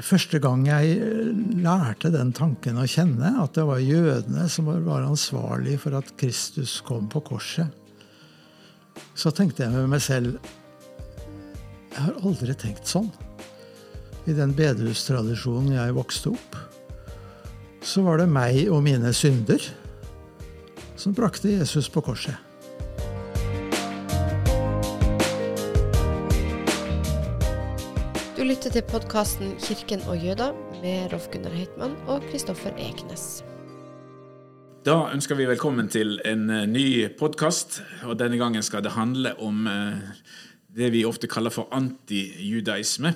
Første gang jeg lærte den tanken å kjenne, at det var jødene som var ansvarlig for at Kristus kom på korset, så tenkte jeg med meg selv Jeg har aldri tenkt sånn. I den bedehustradisjonen jeg vokste opp, så var det meg og mine synder som brakte Jesus på korset. Lytter til podkasten 'Kirken og jøda' med Rolf Gunnar Heitmann og Kristoffer Eknes. Da ønsker vi velkommen til en eh, ny podkast. Denne gangen skal det handle om eh, det vi ofte kaller for antijudaisme.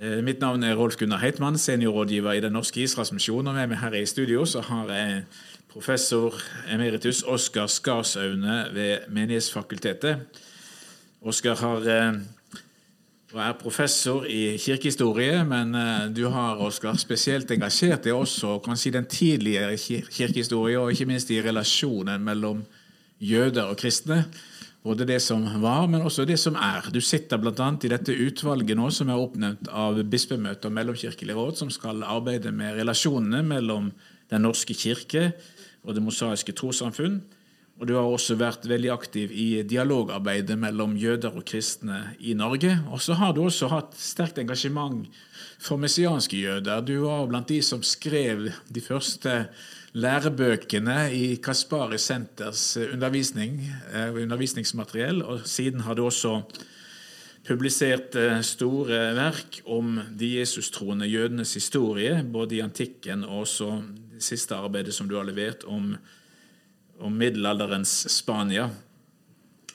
Eh, mitt navn er Rolf Gunnar Heitmann, seniorrådgiver i Den norske Israelsmisjon. Og med meg her i studio så har jeg professor emeritus Oskar Skarsaune ved Menighetsfakultetet. Oskar har og er professor i kirkehistorie, men du har Oskar, spesielt engasjert deg også kan i den tidligere kirkehistorie, og ikke minst i relasjonen mellom jøder og kristne. Både det som var, men også det som er. Du sitter bl.a. i dette utvalget nå som er oppnevnt av Bispemøtet og Mellomkirkelig råd, som skal arbeide med relasjonene mellom Den norske kirke og Det mosaiske trossamfunn. Og du har også vært veldig aktiv i dialogarbeidet mellom jøder og kristne i Norge. Og så har du også hatt sterkt engasjement for messianske jøder. Du var blant de som skrev de første lærebøkene i Kaspari Senters eh, undervisning, eh, undervisningsmateriell, og siden har du også publisert eh, store verk om de jesustroende jødenes historie, både i antikken og også det siste arbeidet som du har levert om, om middelalderens Spania.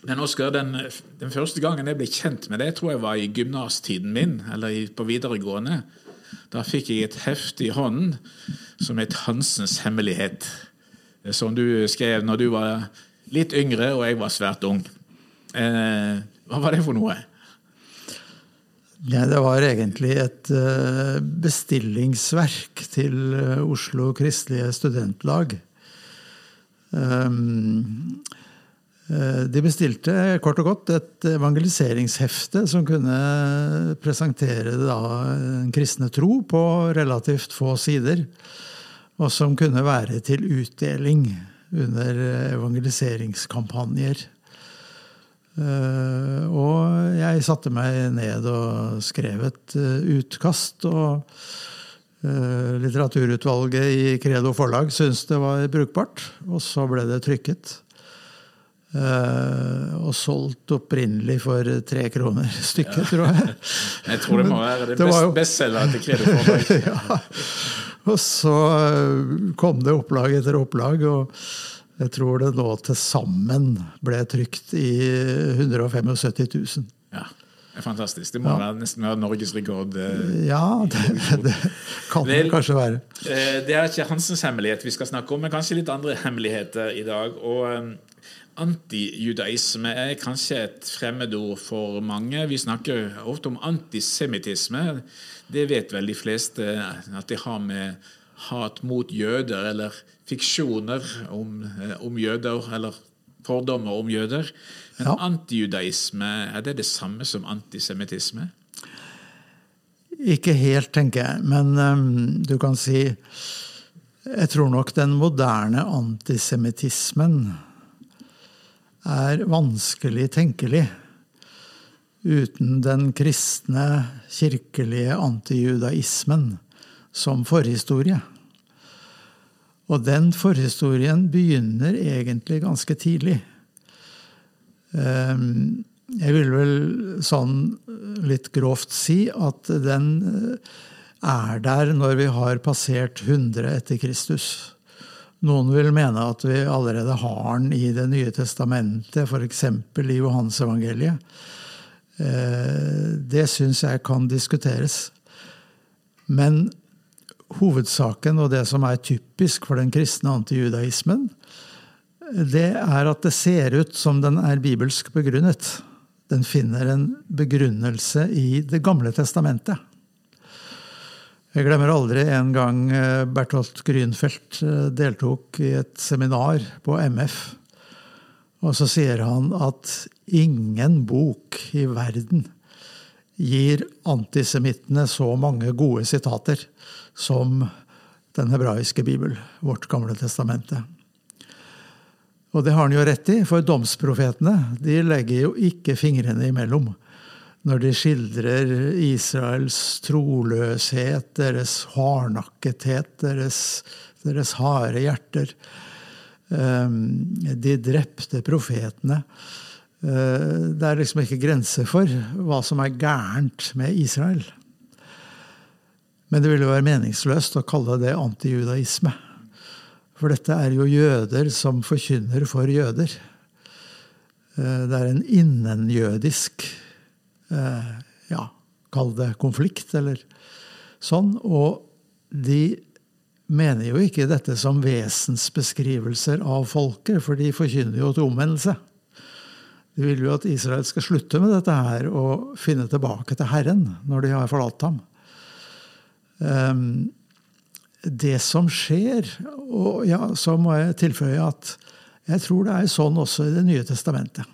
Men Oskar, den, den, første gangen jeg ble kjent med det, tror jeg var i gymnastiden min, eller på videregående. Da fikk jeg et hefte i hånden som het 'Hansens hemmelighet', som du skrev når du var litt yngre og jeg var svært ung. Eh, hva var det for noe? Ja, det var egentlig et uh, bestillingsverk til uh, Oslo Kristelige Studentlag. Um, Eh, de bestilte kort og godt et evangeliseringshefte som kunne presentere den kristne tro på relativt få sider, og som kunne være til utdeling under evangeliseringskampanjer. Eh, og jeg satte meg ned og skrev et eh, utkast. og Litteraturutvalget i Credo forlag syntes det var brukbart, og så ble det trykket. Uh, og solgt opprinnelig for tre kroner stykket, ja. tror jeg. jeg tror det må være det, det best, jo... bestselger til Kredo ja. Og så uh, kom det opplag etter opplag, og jeg tror det nå til sammen ble trykt i 175 000. Er fantastisk. Det må ja. være, nesten være norgesrekord. Eh, ja, det, det kan det kanskje være. Det er ikke Hansens hemmelighet vi skal snakke om, men kanskje litt andre hemmeligheter i dag. Og Antijudaisme er kanskje et fremmedord for mange. Vi snakker ofte om antisemittisme. Det vet vel de fleste at de har med hat mot jøder eller fiksjoner om, eh, om jøder, eller fordommer om jøder. Men ja. antijudaisme, er det det samme som antisemittisme? Ikke helt, tenker jeg. Men um, du kan si Jeg tror nok den moderne antisemittismen er vanskelig tenkelig uten den kristne, kirkelige antijudaismen som forhistorie. Og den forhistorien begynner egentlig ganske tidlig. Ehm, jeg vil vel sånn litt grovt si at den er der når vi har passert 100 etter Kristus. Noen vil mene at vi allerede har den i Det nye testamentet, f.eks. i Johansevangeliet. Eh, det syns jeg kan diskuteres. Men hovedsaken, og det som er typisk for den kristne antijudaismen, det er at det ser ut som den er bibelsk begrunnet. Den finner en begrunnelse i Det gamle testamentet. Jeg glemmer aldri en gang eh, Bertolt Grünfeldt eh, deltok i et seminar på MF. Og så sier han at ingen bok i verden gir antisemittene så mange gode sitater som den hebraiske bibel, vårt gamle testamente. Og det har han jo rett i, for domsprofetene de legger jo ikke fingrene imellom når de skildrer Israels troløshet, deres hardnakkethet, deres, deres harde hjerter. Ehm, de drepte profetene. Eh, det er liksom ikke grenser for hva som er gærent med Israel. Men det ville være meningsløst å kalle det antijudaisme. For dette er jo jøder som forkynner for jøder. Eh, det er en innenjødisk eh, ja, kall det konflikt, eller sånn. Og de mener jo ikke dette som vesensbeskrivelser av folket, for de forkynner jo til omvendelse. De vil jo at Israel skal slutte med dette her og finne tilbake til Herren når de har forlatt ham. Ehm, det som skjer Og ja, så må jeg tilføye at jeg tror det er sånn også i Det nye testamentet.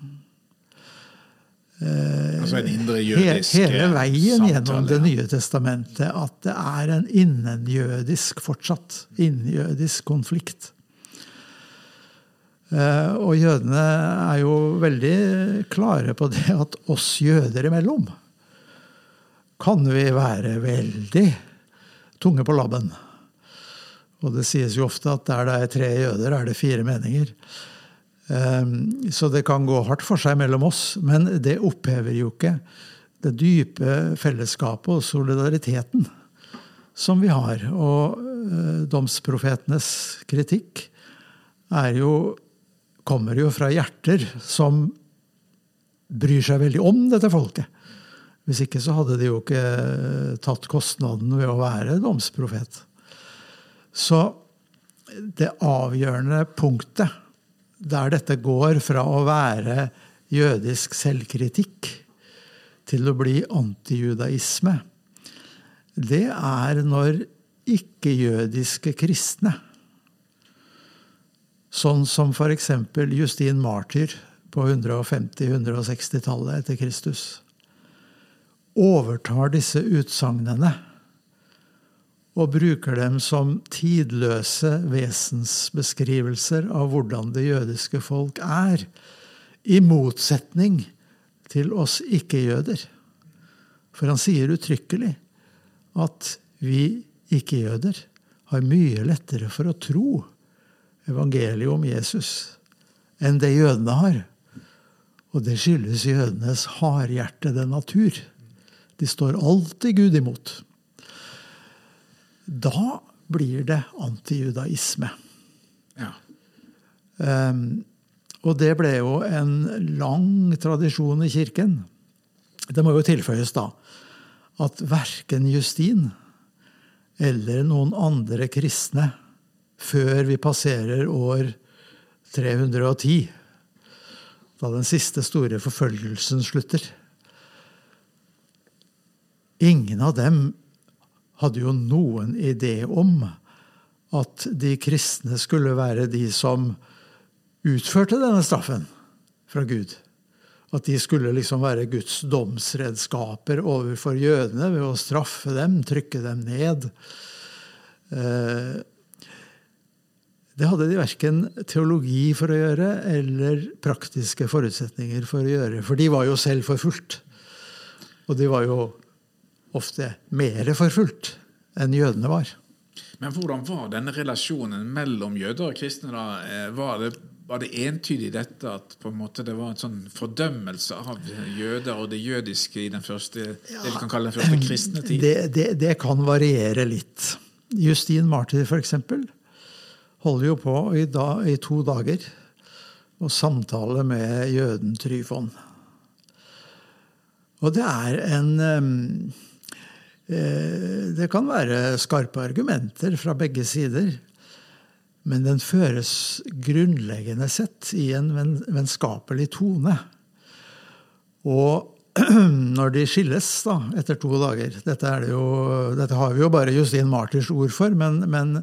Altså en indre jødisk Hele veien samtale, gjennom Det nye testamentet at det er en innenjødisk fortsatt innenjødisk konflikt. Eh, Og jødene er jo veldig klare på det at oss jøder imellom kan vi være veldig tunge på labben. Og det sies jo ofte at der det er tre jøder, er det fire meninger. Eh, Så det kan gå hardt for seg mellom oss, men det opphever jo ikke det dype fellesskapet og solidariteten som vi har. Og eh, domsprofetenes kritikk er jo, kommer jo fra hjerter som bryr seg veldig om dette folket. Hvis ikke så hadde de jo ikke tatt kostnaden ved å være domsprofet. Så det avgjørende punktet der dette går fra å være jødisk selvkritikk til å bli antijudaisme, det er når ikke-jødiske kristne, sånn som f.eks. Justin Martyr på 150-160-tallet etter Kristus, overtar disse utsagnene og bruker dem som tidløse vesensbeskrivelser av hvordan det jødiske folk er, i motsetning til oss ikke-jøder. For han sier uttrykkelig at vi ikke-jøder har mye lettere for å tro evangeliet om Jesus enn det jødene har. Og det skyldes jødenes hardhjertede natur. De står alltid Gud imot. Da blir det antijudaisme. Ja. Um, og det ble jo en lang tradisjon i kirken. Det må jo tilføyes da at verken Justin eller noen andre kristne før vi passerer år 310, da den siste store forfølgelsen slutter Ingen av dem hadde jo noen idé om at de kristne skulle være de som utførte denne straffen fra Gud. At de skulle liksom være Guds domsredskaper overfor jødene ved å straffe dem, trykke dem ned. Eh, Det hadde de verken teologi for å gjøre eller praktiske forutsetninger for å gjøre. For de var jo selv forfulgt. Og de var jo ofte mer forfulgt enn jødene var. Men hvordan var denne relasjonen mellom jøder og kristne? da? Eh, Var det, var det entydig dette at på en måte det var en sånn fordømmelse av jøder og det jødiske i den første, det vi kan kalle den første kristne tid? Det, det, det kan variere litt. Justin Martyr, for eksempel, holder jo på i, da, i to dager å samtale med jøden Tryfon. Og det er en eh, Det kan være skarpe argumenter fra begge sider. Men den føres grunnleggende sett i en vennskapelig tone. Og når de skilles da, etter to dager dette, det jo, dette har vi jo bare Justin Martyrs ord for, men, men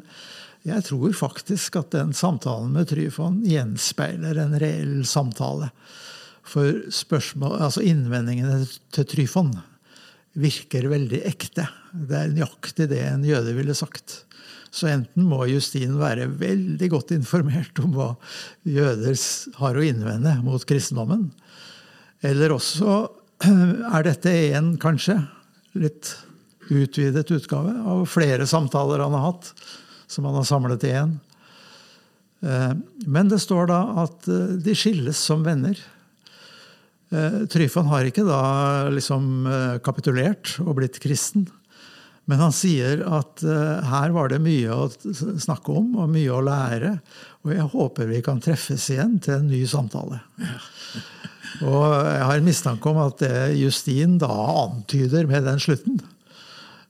jeg tror faktisk at den samtalen med Tryfon gjenspeiler en reell samtale. For spørsmål, altså innvendingene til Tryfon virker veldig ekte. Det er nøyaktig det en jøde ville sagt. Så enten må Justin være veldig godt informert om hva jøder har å innvende mot kristendommen, eller også er dette en, kanskje, litt utvidet utgave av flere samtaler han har hatt, som han har samlet i én. Eh, men det står da at eh, de skilles som venner. Eh, Tryfon har ikke da liksom kapitulert og blitt kristen. Men han sier at her var det mye å snakke om og mye å lære. Og jeg håper vi kan treffes igjen til en ny samtale. Og jeg har en mistanke om at det Justin da antyder med den slutten,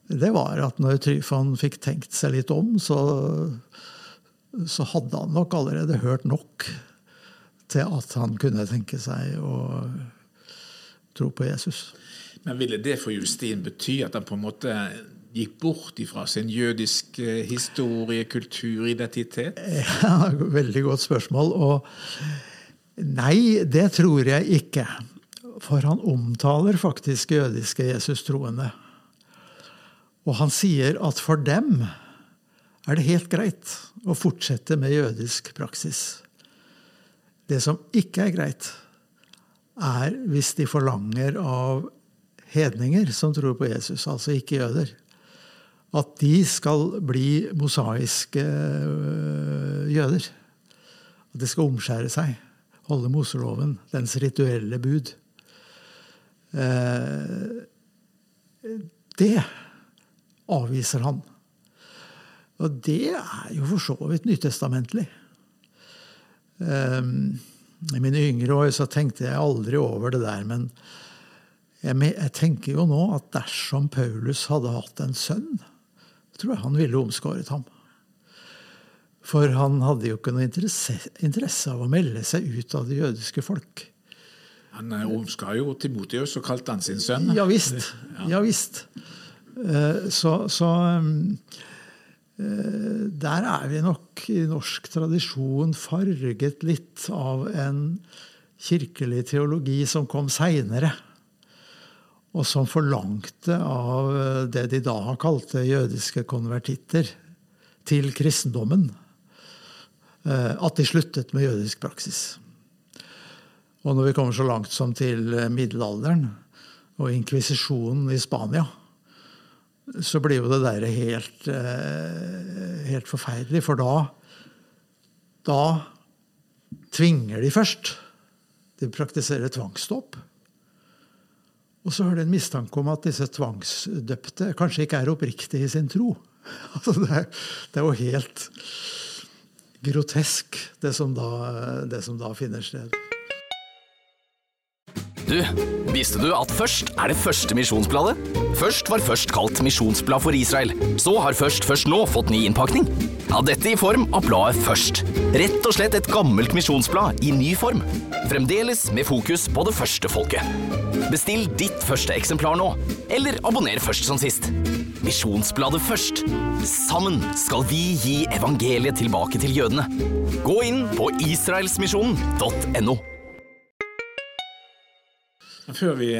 det var at når Tryfon fikk tenkt seg litt om, så, så hadde han nok allerede hørt nok til at han kunne tenke seg å tro på Jesus. Men ville det for Justin bety at han på en måte gikk bort ifra sin jødiske historie, kultur, identitet? Ja, veldig godt spørsmål. Og nei, det tror jeg ikke. For han omtaler faktisk jødiske Jesus-troende. Og han sier at for dem er det helt greit å fortsette med jødisk praksis. Det som ikke er greit, er hvis de forlanger av hedninger som tror på Jesus, altså ikke jøder, at de skal bli mosaiske øh, jøder. At de skal omskjære seg, holde Moseloven, dens rituelle bud. Eh, det avviser han. Og det er jo for så vidt nytestamentlig. Um, I mine yngre år så tenkte jeg aldri over det der, men jeg, jeg, tenker jo nå at dersom Paulus hadde hatt en sønn, tror jeg han ville omskåret ham. For han hadde jo ikke noe interesse, interesse av å melde seg ut av det jødiske folk. Han omskar jo Timotius og kalte han sin sønn. Ja visst. Ja visst. Eh, så, så eh, der er vi nok i norsk tradisjon farget litt av en kirkelig teologi som kom seinere. Og som forlangte av det de da kalte jødiske konvertitter til kristendommen. Eh, at de sluttet med jødisk praksis. Og når vi kommer så langt som til middelalderen og inkvisisjonen i Spania, så blir jo det der helt, eh, helt forferdelig. For da, da tvinger de først. De praktiserer tvangsstopp. Og så har de en mistanke om at disse tvangsdøpte kanskje ikke er oppriktige i sin tro. Altså det, er, det, er, jo helt grotesk, det som da, det som da finner sted. Du, visste du at Først er det første misjonsbladet? Først var først kalt Misjonsblad for Israel. Så har Først først nå fått ny innpakning. Ja, dette i form av bladet Først. Rett og slett et gammelt misjonsblad i ny form. Fremdeles med fokus på det første folket. Bestill ditt første eksemplar nå, eller abonner først som sist. Misjonsbladet Først. Sammen skal vi gi evangeliet tilbake til jødene. Gå inn på israelsmisjonen.no. Før vi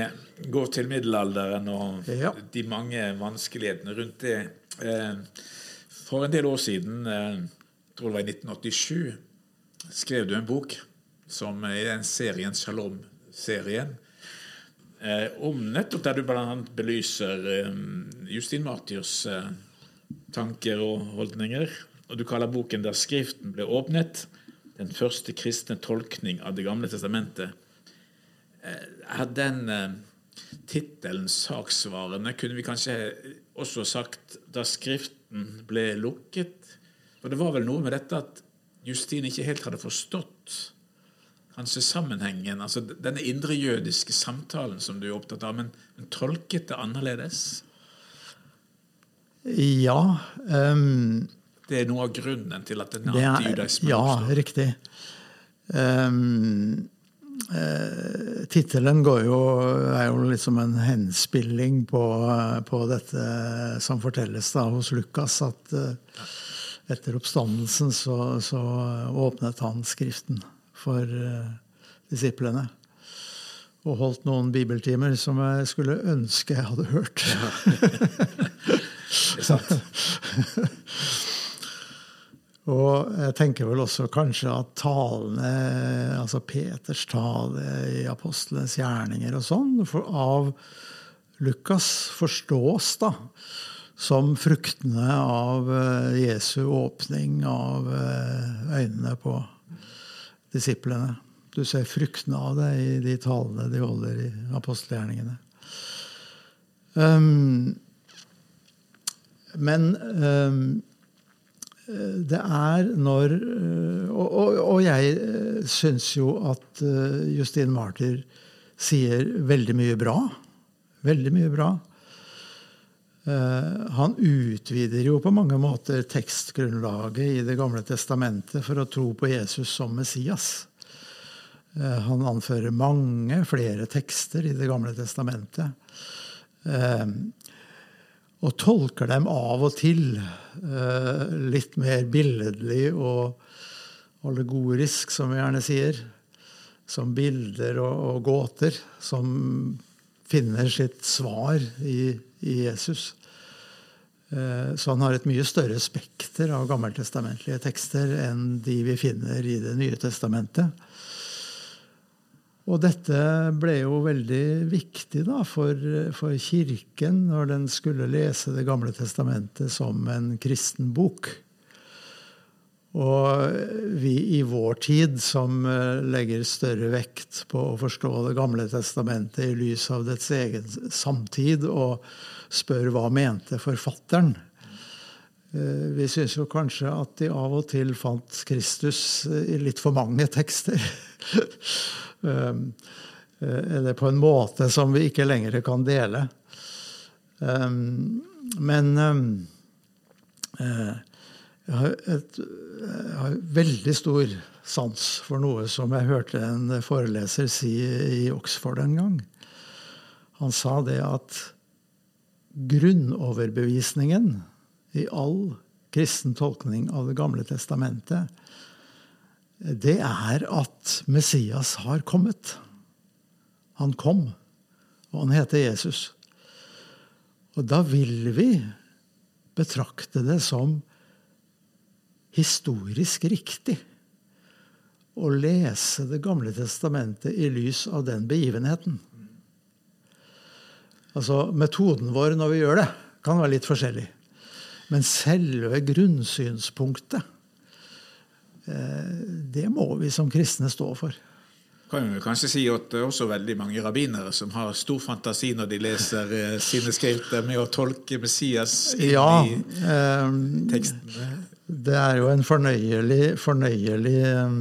går til middelalderen og ja. de mange vanskelighetene rundt det eh, For en del år siden, jeg eh, tror det var i 1987, skrev du en bok som i den serien Shalom-serien. Eh, om nettopp der du bl.a. belyser Justin Martyrs tanker og holdninger. Og du kaller boken 'Der Skriften ble åpnet', den første kristne tolkning av Det gamle testamentet. Er den eh, tittelen saksvarende? Kunne vi kanskje også sagt da Skriften ble lukket? For det var vel noe med dette at Justine ikke helt hadde forstått kanskje sammenhengen, altså denne indre jødiske samtalen som du er opptatt av, men, men tolket det annerledes? Ja. Um, det er noe av grunnen til at den antijudaismen Ja, riktig. Um, Eh, Tittelen er jo liksom en henspilling på, på, dette som fortelles da hos Lukas, at eh, etter oppstandelsen så, så åpnet han Skriften for eh, disiplene. og holdt noen bibeltimer som jeg skulle ønske jeg hadde hørt. Det er sant. Og jeg tenker vel også kanskje at talene, altså Peters tale i apostlenes gjerninger og sånn, av Lukas forstås da som fruktene av eh, Jesu åpning av eh, øynene på disiplene. Du ser fruktene av det i de talene de holder i apostelgjerningene. Um, men um, det er når Og, og, og jeg syns jo at Justin Martyr sier veldig mye bra. Veldig mye bra. Han utvider jo på mange måter tekstgrunnlaget i Det gamle testamentet for å tro på Jesus som Messias. Han anfører mange flere tekster i Det gamle testamentet. Og tolker dem av og til litt mer billedlig og allegorisk, som vi gjerne sier. Som bilder og, og gåter som finner sitt svar i, i Jesus. Så han har et mye større spekter av gammeltestamentlige tekster enn de vi finner i Det nye testamentet. Og dette ble jo veldig viktig da, for, for, Kirken når den skulle lese Det gamle testamentet som en kristen bok. Og vi i vår tid, som legger større vekt på å forstå Det gamle testamentet i lys av dets egen samtid, og spør hva mente forfatteren. Vi syns jo kanskje at de av og til fant Kristus i litt for mange tekster. Eller på en måte som vi ikke lenger kan dele. Men jeg har, et, jeg har veldig stor sans for noe som jeg hørte en foreleser si i Oxford en gang. Han sa det at grunnoverbevisningen i all kristen tolkning av Det gamle testamentet, det er at Messias har kommet. Han kom, og han heter Jesus. Og da vil vi betrakte det som historisk riktig å lese Det gamle testamentet i lys av den begivenheten. Altså, Metoden vår når vi gjør det, kan være litt forskjellig. Men selve grunnsynspunktet, det må vi som kristne stå for. Kan vi kanskje si at det er også veldig mange rabbinere som har stor fantasi når de leser sine skrifter med å tolke Messias inn ja, i teksten. Det er jo en fornøyelig, fornøyelig eh,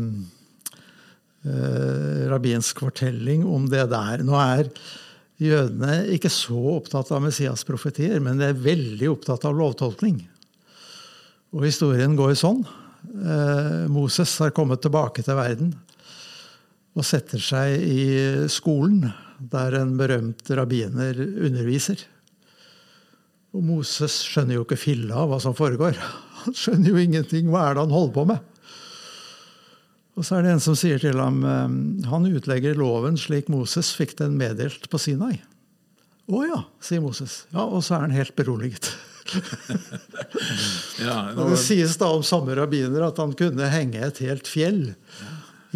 rabbinsk fortelling om det der. Nå er jødene ikke så opptatt av Messias-profetier, men de er veldig opptatt av lovtolkning. Og historien går sånn. Eh, Moses har kommet tilbake til verden og setter seg i skolen, der en berømt rabbiner underviser. Og Moses skjønner jo ikke filla av hva som foregår. Han skjønner jo ingenting. Hva er det han holder på med? Og så er det en som sier til ham han utlegger loven slik Moses fikk den meddelt på Sinai. Å ja, sier Moses. Ja, Og så er han helt beroliget. Ja, Og det sies da om samme rabbiner at han kunne henge et helt fjell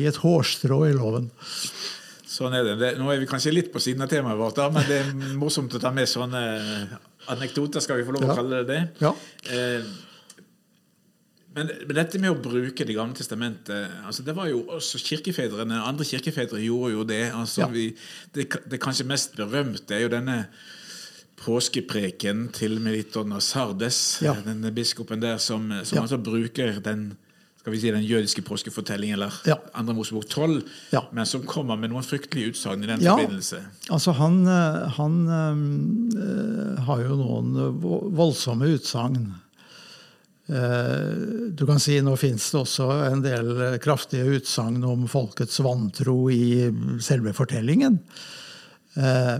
i et hårstrå i loven. Sånn er det. det. Nå er vi kanskje litt på siden av temaet vårt, da, men det er morsomt å ta med sånne anekdoter, skal vi få lov å Ja. kalle det det. Ja. Eh, men, men dette med å bruke Det gamle testamentet altså Det var jo også kirkefedrene. Andre kirkefedre gjorde jo det. altså Ja. vi, det, det kanskje mest berømte er jo denne påskepreken til Meliton og Sardes. Ja. Denne biskopen der som, som Ja. altså bruker den skal vi si den jødiske påskefortellingen, eller Ja. andre Mosebok 12, Ja. men som kommer med noen fryktelige utsagn i den Ja. forbindelse. Altså, han, eh, han øh, har jo noen voldsomme utsagn. Eh, Du kan si nå finnes det også en del kraftige utsagn om folkets vantro i selve fortellingen. Eh,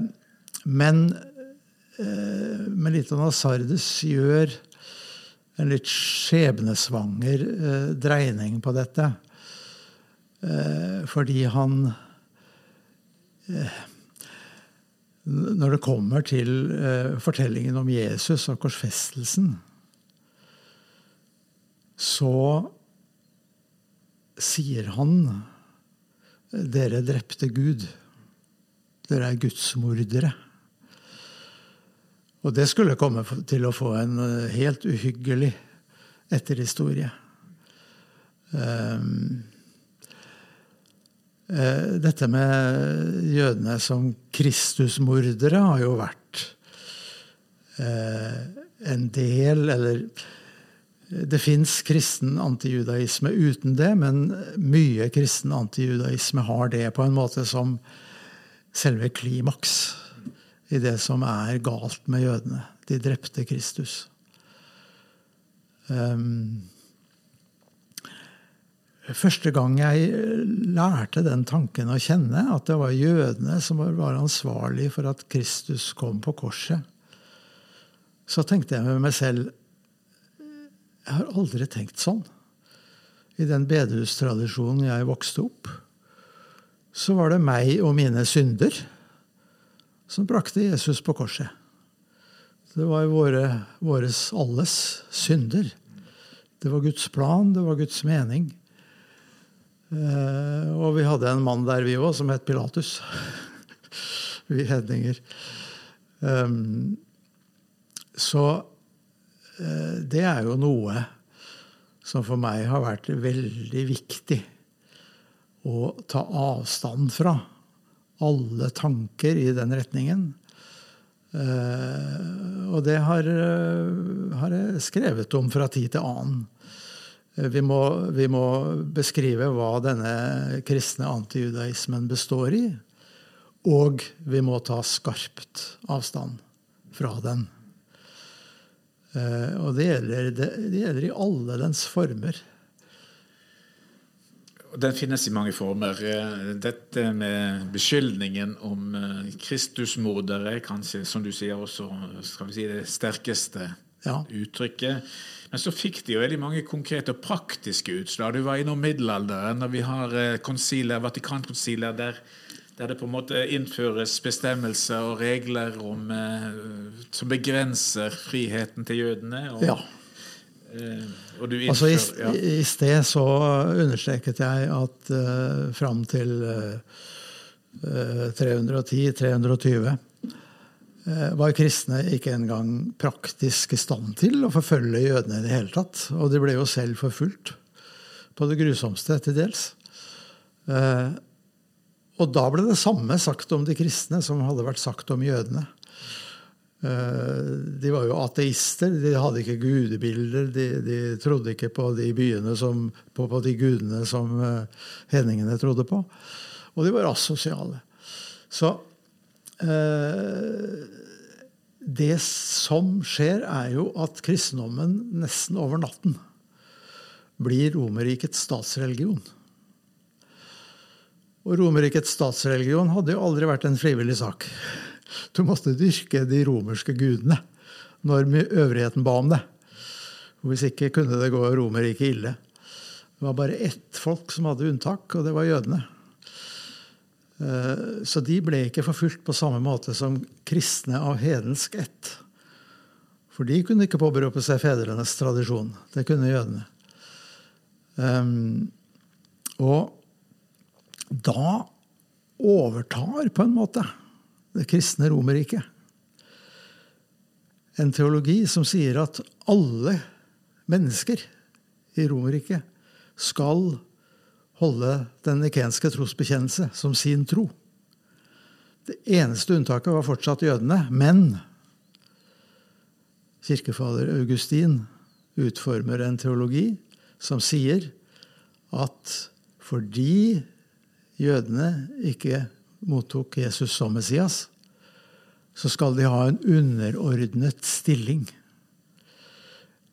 Men eh, Melita Nasardes gjør en litt skjebnesvanger dreining på dette. Fordi han når det kommer til fortellingen om Jesus og korsfestelsen, så sier han dere drepte Gud. Dere er gudsmordere. Og det skulle komme til å få en eh, helt uhyggelig etterhistorie. Um, dette med jødene som Kristusmordere har jo vært uh, en del, eller det fins kristen antijudaisme uten det, men mye kristen antijudaisme har det på en måte som selve klimaks i det som er galt med jødene. De drepte Kristus. Um, første gang jeg lærte den tanken å kjenne, at det var jødene som var ansvarlig for at Kristus kom på korset, så tenkte jeg med meg selv jeg har aldri tenkt sånn. I den bedehustradisjonen jeg vokste opp, så var det meg og mine synder som brakte Jesus på korset. Det var våre, våres alles synder. Det var Guds plan, det var Guds mening. Eh, og vi hadde en mann der, vi òg, som het Pilatus. vi hedninger. Um, så det er jo noe som for meg har vært veldig viktig å ta avstand fra. Alle tanker i den retningen. Eh, og det har, eh, har jeg skrevet om fra tid til annen. Vi må, vi må beskrive hva denne kristne antijudaismen består i. Og vi må ta skarpt avstand fra den. Eh, og det gjelder, det, det gjelder, i alle dens former. Den finnes i mange former. Eh, dette med beskyldningen om eh, Kristusmordere kanskje, som du sier, også skal vi si, det sterkeste ja. uttrykket. Men så fikk de jo veldig mange konkrete og praktiske utslag. Du var innom middelalderen, og vi har konsiler, Vatikankonsiler der der det på en måte innføres bestemmelser og regler om, eh, som begrenser friheten til jødene. Og, ja. Eh, og innfører, altså, i, ja. I sted så understreket jeg at eh, fram til eh, 310-320 uh, var kristne ikke engang praktisk i stand til å forfølge jødene i det hele tatt. Og de ble jo selv forfulgt på det grusomste til dels. Uh, og da ble det samme sagt om de kristne som hadde vært sagt om jødene. Eh, de var jo ateister, de hadde ikke gudebilder. De, de trodde ikke på de byene som, på, på de gudene som uh, hedningene trodde på. Og de var asosiale. Så eh, Det som skjer, er jo at kristendommen nesten over natten blir Romerrikets statsreligion. Og Romerrikets statsreligion hadde jo aldri vært en frivillig sak. Du måtte dyrke de romerske gudene når øvrigheten ba om det. Hvis ikke kunne det gå Romerriket ille. Det var bare ett folk som hadde unntak, og det var jødene. Eh, så de ble ikke forfulgt på samme måte som kristne av hedensk ett. For de kunne ikke påberope seg fedrenes tradisjon. Det kunne jødene. Um, og da overtar på en måte det kristne Romerriket en teologi som sier at alle mennesker i Romerriket skal holde den nikenske trosbekjennelse som sin tro. Det eneste unntaket var fortsatt jødene, men kirkefader Augustin utformer en teologi som sier at fordi jødene ikke mottok Jesus som Messias, så skal de ha en underordnet stilling.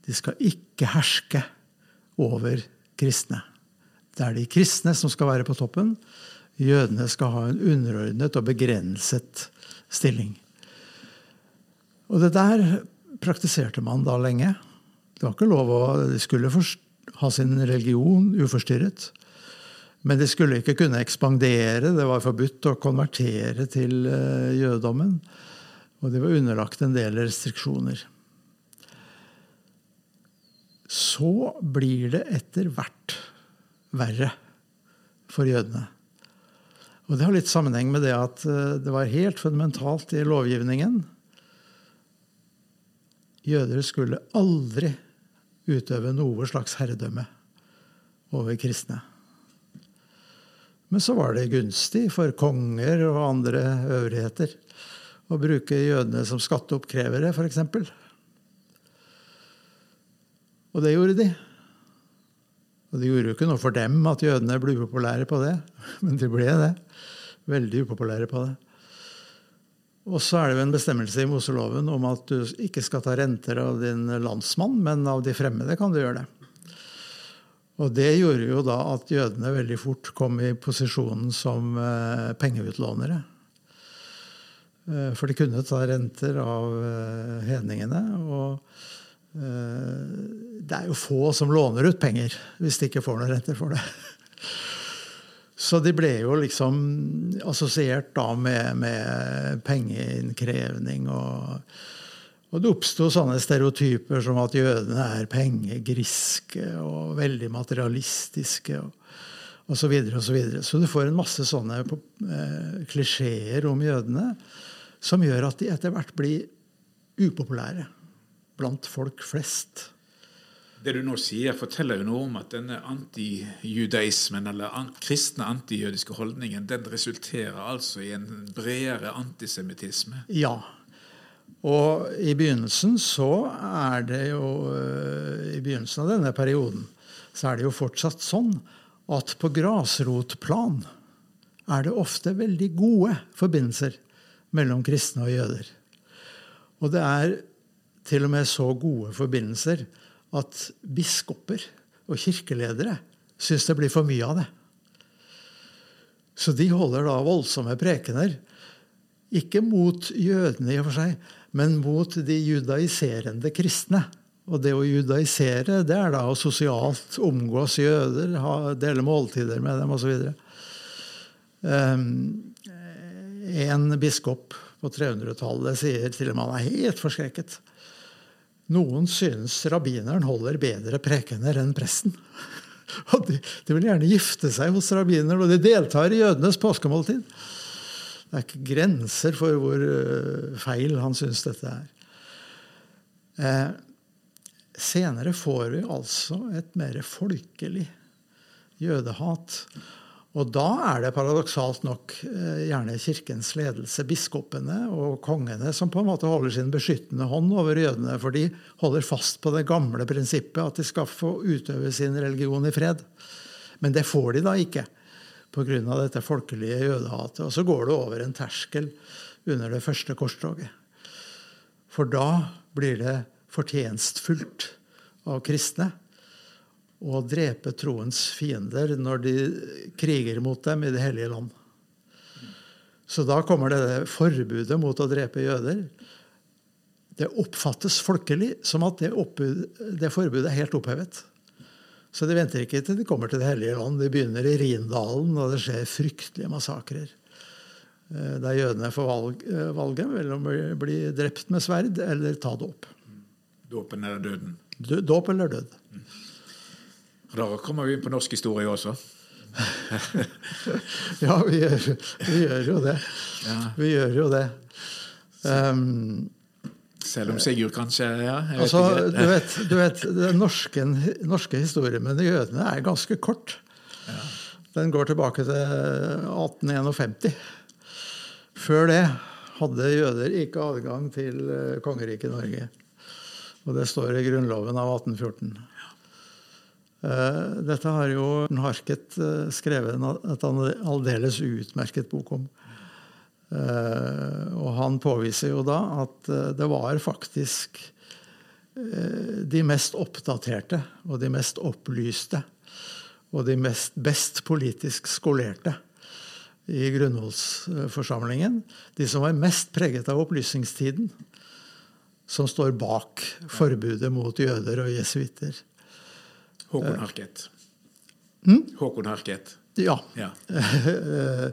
De skal ikke herske over kristne. Det er de kristne som skal være på toppen. Jødene skal ha en underordnet og begrenset stilling. Og det der praktiserte man da lenge. Det var ikke lov å De skulle ha sin religion uforstyrret. Men de skulle ikke kunne ekspandere. Det var forbudt å konvertere til eh, jødedommen. Og de var underlagt en del restriksjoner. Så blir det etter hvert verre for jødene. Og det har litt sammenheng med det at eh, det var helt fundamentalt i lovgivningen. Jøder skulle aldri utøve noe slags herredømme over kristne. Men så var det gunstig for konger og andre øvrigheter å bruke jødene som skatteoppkrevere, f.eks. Og det gjorde de. Og det gjorde jo ikke noe for dem at jødene ble upopulære på det, men de ble det. Veldig upopulære på det. Og så er det jo en bestemmelse i Moseloven om at du ikke skal ta renter av din landsmann, men av de fremmede kan du gjøre det. Og det gjorde jo da at jødene veldig fort kom i posisjonen som eh, pengeutlånere. Eh, for de kunne ta renter av eh, hedningene. Og det er jo få som låner ut penger hvis de ikke får noen renter for det. Så de ble jo liksom assosiert da med, med pengeinnkrevning og og det oppsto sånne stereotyper som at jødene er pengegriske og veldig materialistiske. og og så, videre, og så, videre. så du får en masse sånne eh, klisjeer om jødene som gjør at de etter hvert blir upopulære blant folk flest. Det du nå sier, forteller jo noe om at denne antijudaismen, eller an kristne antijødiske holdningen, den resulterer altså i en bredere antisemittisme? Ja, og i begynnelsen så er det jo eh, I begynnelsen av denne perioden så er det jo fortsatt sånn at på grasrotplan er det ofte veldig gode forbindelser mellom kristne og jøder. Og det er til og med så gode forbindelser at biskoper og kirkeledere syns det blir for mye av det. Så de holder da voldsomme prekener. Ikke mot jødene i og for seg, men mot de judaiserende kristne. Og det å judaisere, det er da å sosialt omgås jøder, ha, dele måltider med dem osv. Um, en biskop på 300-tallet sier til og med han er helt forskrekket. Noen synes rabbineren holder bedre prekener enn presten. Og de, de, vil gjerne gifte seg hos rabbineren, og de deltar i jødenes påskemåltid. Det er ikke grenser for hvor eh, feil han syns dette er. Eh, senere får vi altså et mer folkelig jødehat. Og da er det paradoksalt nok eh, gjerne kirkens ledelse, biskopene og kongene, som på en måte holder sin beskyttende hånd over jødene. For de holder fast på det gamle prinsippet at de skal få utøve sin religion i fred. Men det får de da ikke pga. dette folkelige jødehatet. Og så går det over en terskel under det første korstoget. For da blir det fortjenstfullt av kristne å drepe troens fiender når de kriger mot dem i Det hellige land. Så da kommer det forbudet mot å drepe jøder. Det oppfattes folkelig som at det, det forbudet er helt opphevet. Så de venter ikke til de kommer til Det hellige land. De begynner i Rindalen, og det skjer fryktelige massakrer. Eh, der jødene får valg, eh, valget mellom å bli drept med sverd eller ta dåp. Dåpen eller døden? Dåp eller død. Da kommer vi inn på norsk historie også. ja, vi gjør, vi gjør, jo det. Ja. Vi gjør jo det. Um, selv om Sigurd kanskje ja, altså, du, vet, du vet, Den norske, norske historien med jødene er ganske kort. Ja. Den går tilbake til 1851. Før det hadde jøder ikke adgang til eh, kongeriket Norge. Og det står i Grunnloven av 1814. Eh, dette har jo Harket eh, skrevet et aldeles utmerket bok om. Eh, og han påviser jo da at eh, det var faktisk eh, de mest oppdaterte og de mest opplyste og de mest, best politisk skolerte i grunnholdsforsamlingen, De som var mest preget av opplysningstiden, som står bak forbudet mot jøder og jesuitter. Håkon Harket. Mm? Håkon Harket. Ja. Ja.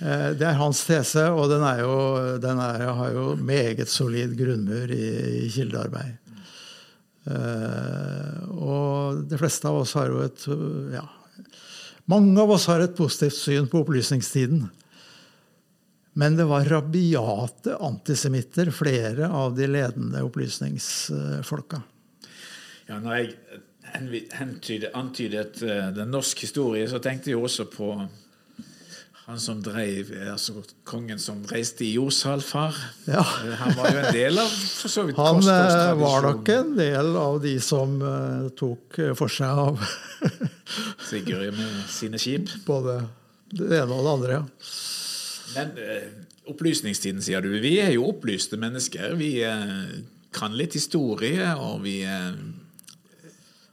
Eh, Det er hans tese, og den, jo, den er, har jo meget solid grunnmur i, i kildearbeid. Eh, og de fleste av oss har jo et ja, Mange av oss har et positivt syn på opplysningstiden. Men det var rabiate antisemitter, flere av de ledende opplysningsfolka. Ja, når jeg antydet, antydet eh, norsk historie, så tenkte jeg også på han som drev, eh, altså kongen som reiste i jordsalfar. Ja. Eh, Han var jo en del av for så vidt Han eh, var nok en del av de som uh, tok for seg av Sigurd med sine skip. både det ene og det andre. ja. Men uh, opplysningstiden, sier du. Vi er jo opplyste mennesker. Vi uh, kan litt historie, og vi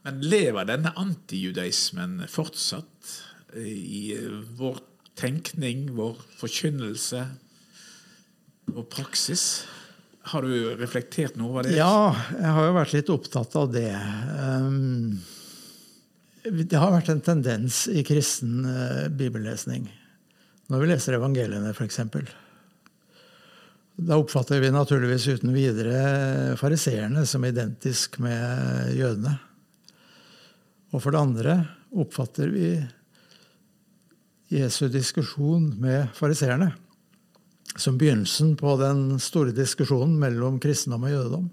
Men lever denne antijudaismen fortsatt i vårt vår tenkning, vår forkynnelse, og praksis? Har du reflektert noe over det? Ja, jeg har jo vært litt opptatt av det. Um, Det har vært en tendens i kristen eh, bibellesning. Når vi leser evangeliene, f.eks. Da oppfatter vi naturligvis uten videre fariseerne som identisk med jødene. Og for det andre oppfatter vi Jesu diskusjon med fariseerne som begynnelsen på den store diskusjonen mellom kristendom og jødedom.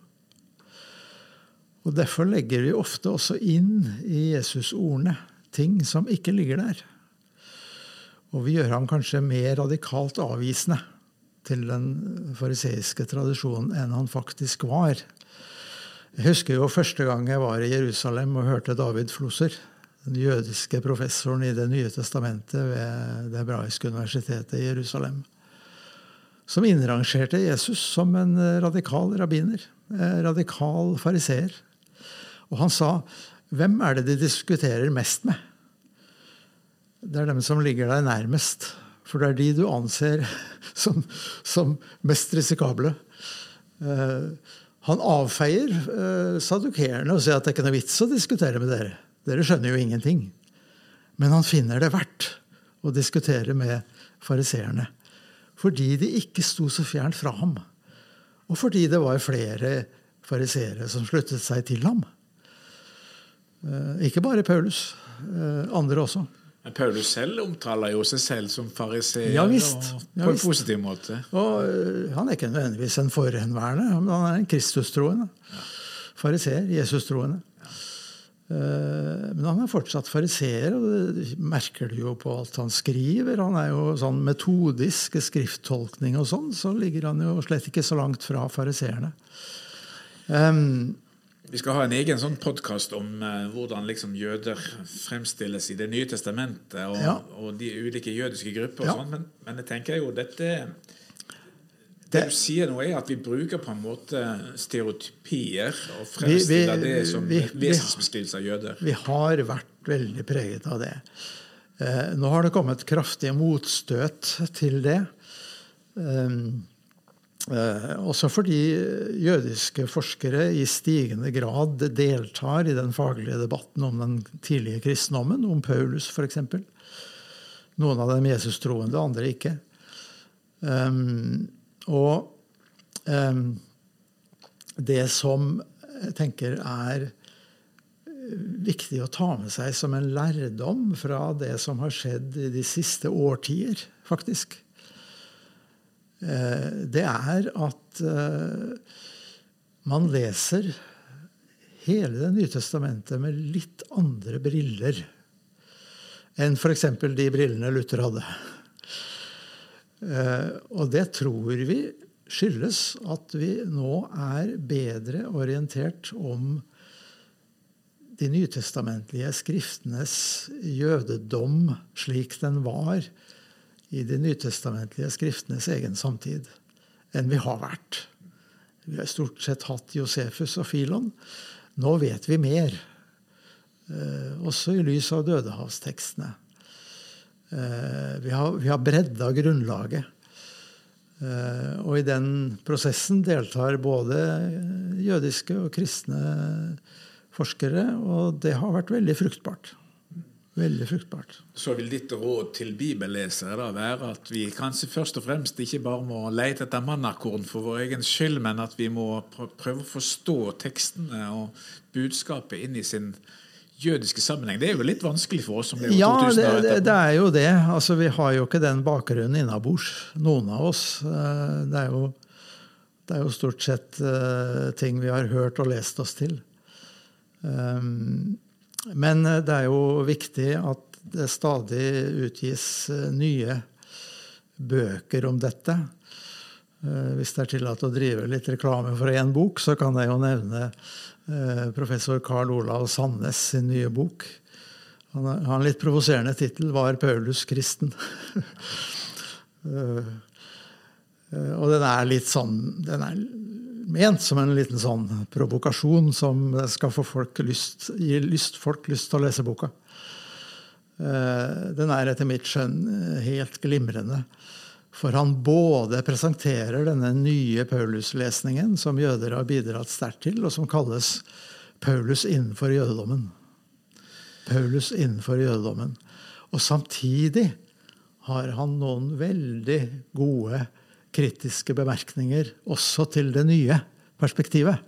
Og Derfor legger vi ofte også inn i Jesus-ordene ting som ikke ligger der. Og vi gjør ham kanskje mer radikalt avvisende til den fariseiske tradisjonen enn han faktisk var. Jeg husker jo første gang jeg var i Jerusalem og hørte David Flosser, den jødiske professoren i Det nye testamentet ved Det hebraiske universitetet i Jerusalem, som innrangerte Jesus som en radikal rabbiner, eh, radikal fariseer. Og han sa, 'Hvem er det de diskuterer mest med?' Det er dem som ligger deg nærmest. For det er de du anser som, som mest risikable. Eh, han avfeier sadukerende og sier at det er ikke noe vits å diskutere med dere. Dere skjønner jo ingenting. Men han finner det verdt å diskutere med fariseerne. Fordi de ikke sto så fjernt fra ham. Og fordi det var flere fariseere som sluttet seg til ham. Eh, ikke bare Paulus, eh, andre også. Men Paulus selv omtaler jo seg selv som fariseer Ja, visst. Ja, på en positiv måte. Og eh, han er ikke nødvendigvis en forhenværende, men han er en kristustroende. Fariseer. Jesus-troende. Eh, Men han er fortsatt fariseer, og det merker du jo på alt han skriver. Han er jo sånn metodisk skrifttolkning og sånn, så ligger han jo slett ikke så langt fra fariseerne. Um, Vi skal ha en egen sånn podkast om uh, hvordan liksom jøder fremstilles i Det nye testamentet, og, Ja. og de ulike jødiske grupper og Ja. sånn, men, men jeg tenker jo dette Det du sier nå, er at vi bruker på en måte stereotypier og fremstiller det som vesensbeskrivelse av jøder. Vi har vært veldig preget av det. Eh, Nå har det kommet kraftige motstøt til det. Um, eh, Også fordi jødiske forskere i stigende grad deltar i den faglige debatten om den tidlige kristendommen, om Paulus f.eks. Noen av dem Jesus-troende, andre ikke. Um, og eh, det som jeg tenker er viktig å ta med seg som en lærdom fra det som har skjedd i de siste årtier, faktisk, eh, det er at eh, man leser hele Det nye testamentet med litt andre briller enn f.eks. de brillene Luther hadde. Eh, Og det tror vi skyldes at vi nå er bedre orientert om de nytestamentlige skriftenes jødedom slik den var i de nytestamentlige skriftenes egen samtid, enn vi har vært. Vi har stort sett hatt Josefus og Filon. Nå vet vi mer, eh, også i lys av dødehavstekstene. Eh, vi har, vi har bredda grunnlaget. Eh, og i den prosessen deltar både jødiske og kristne forskere, og det har vært veldig fruktbart. Veldig fruktbart. Så vil ditt råd til bibellesere da være at vi kanskje først og fremst ikke bare må lete etter mannakorn for vår egen skyld, men at vi må prøve å forstå tekstene og budskapet inn i sin jødiske sammenheng. Det er jo litt vanskelig for oss som lever ja, 2000 år etterpå. Det, det er jo det. Altså, vi har jo ikke den bakgrunnen innabords, noen av oss. Eh, det er jo, det er jo stort sett uh, ting vi har hørt og lest oss til. Um, men eh, det er jo viktig at det stadig utgis eh, nye bøker om dette. Eh, hvis det er tillatt å drive litt reklame for én bok, så kan jeg jo nevne professor Karl Olav Sandnes sin nye bok. Han har en litt provoserende tittel 'Var Paulus kristen?' Og den er litt sånn Den er ment som en liten sånn provokasjon som skal få folk lyst, gi lyst, folk lyst til å lese boka. Eh, den er etter mitt skjønn eh, helt glimrende. For han både presenterer denne nye Paulus-lesningen, som jøder har bidratt sterkt til, og som kalles Paulus innenfor jødedommen. Paulus innenfor jødedommen. Og samtidig har han noen veldig gode kritiske bemerkninger også til det nye perspektivet.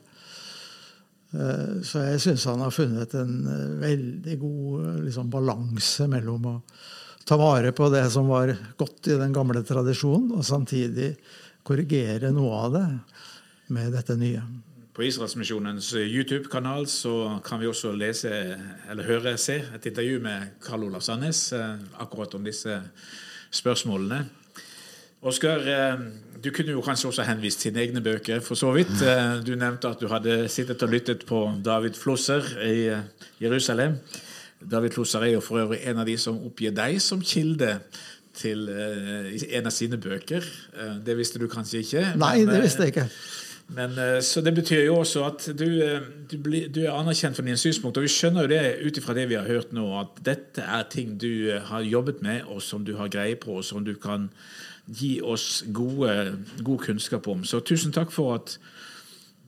Eh, så jeg syns han har funnet en eh, veldig god liksom, balanse mellom å ta vare på det som var godt i den gamle tradisjonen, og samtidig korrigere noe av det med dette nye. På Israelsmisjonens YouTube-kanal kan vi også lese, eller høre, se et intervju med Karl Olav Sandnes eh, akkurat om disse spørsmålene. Oskar, eh, du kunne jo kanskje også henvist til egne bøker, for så vidt. Eh, du nevnte at du hadde sittet og lyttet på David Flosser i Jerusalem. David Flosser er jo for øvrig en av de som oppgir deg som kilde til en av sine bøker. Det visste du kanskje ikke? Nei, men, det visste jeg ikke. Men, så Det betyr jo også at du, du, blir, du er anerkjent for dine synspunkter. Og vi skjønner jo det ut ifra det vi har hørt nå, at dette er ting du har jobbet med, og som du har greie på, og som du kan gi oss gode, god kunnskap om. Så tusen takk for at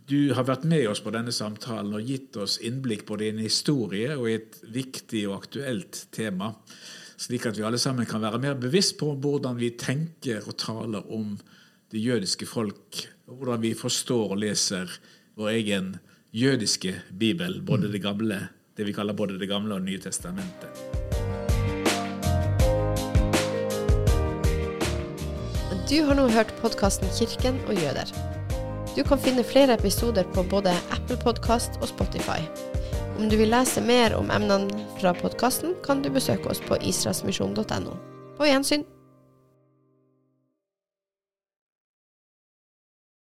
du har vært med oss på denne samtalen og gitt oss innblikk både i en historie og i et viktig og aktuelt tema, slik at vi alle sammen kan være mer bevisst på hvordan vi tenker og taler om det jødiske folk, og hvordan vi forstår og leser vår egen jødiske bibel, både det gamle, det vi kaller både Det gamle og Nye testamentet. Du har nå hørt podkasten 'Kirken og jøder'. Du kan finne flere episoder på både Apple Podkast og Spotify. Om du vil lese mer om emnene fra podkasten, kan du besøke oss på israelsmisjon.no. På gjensyn.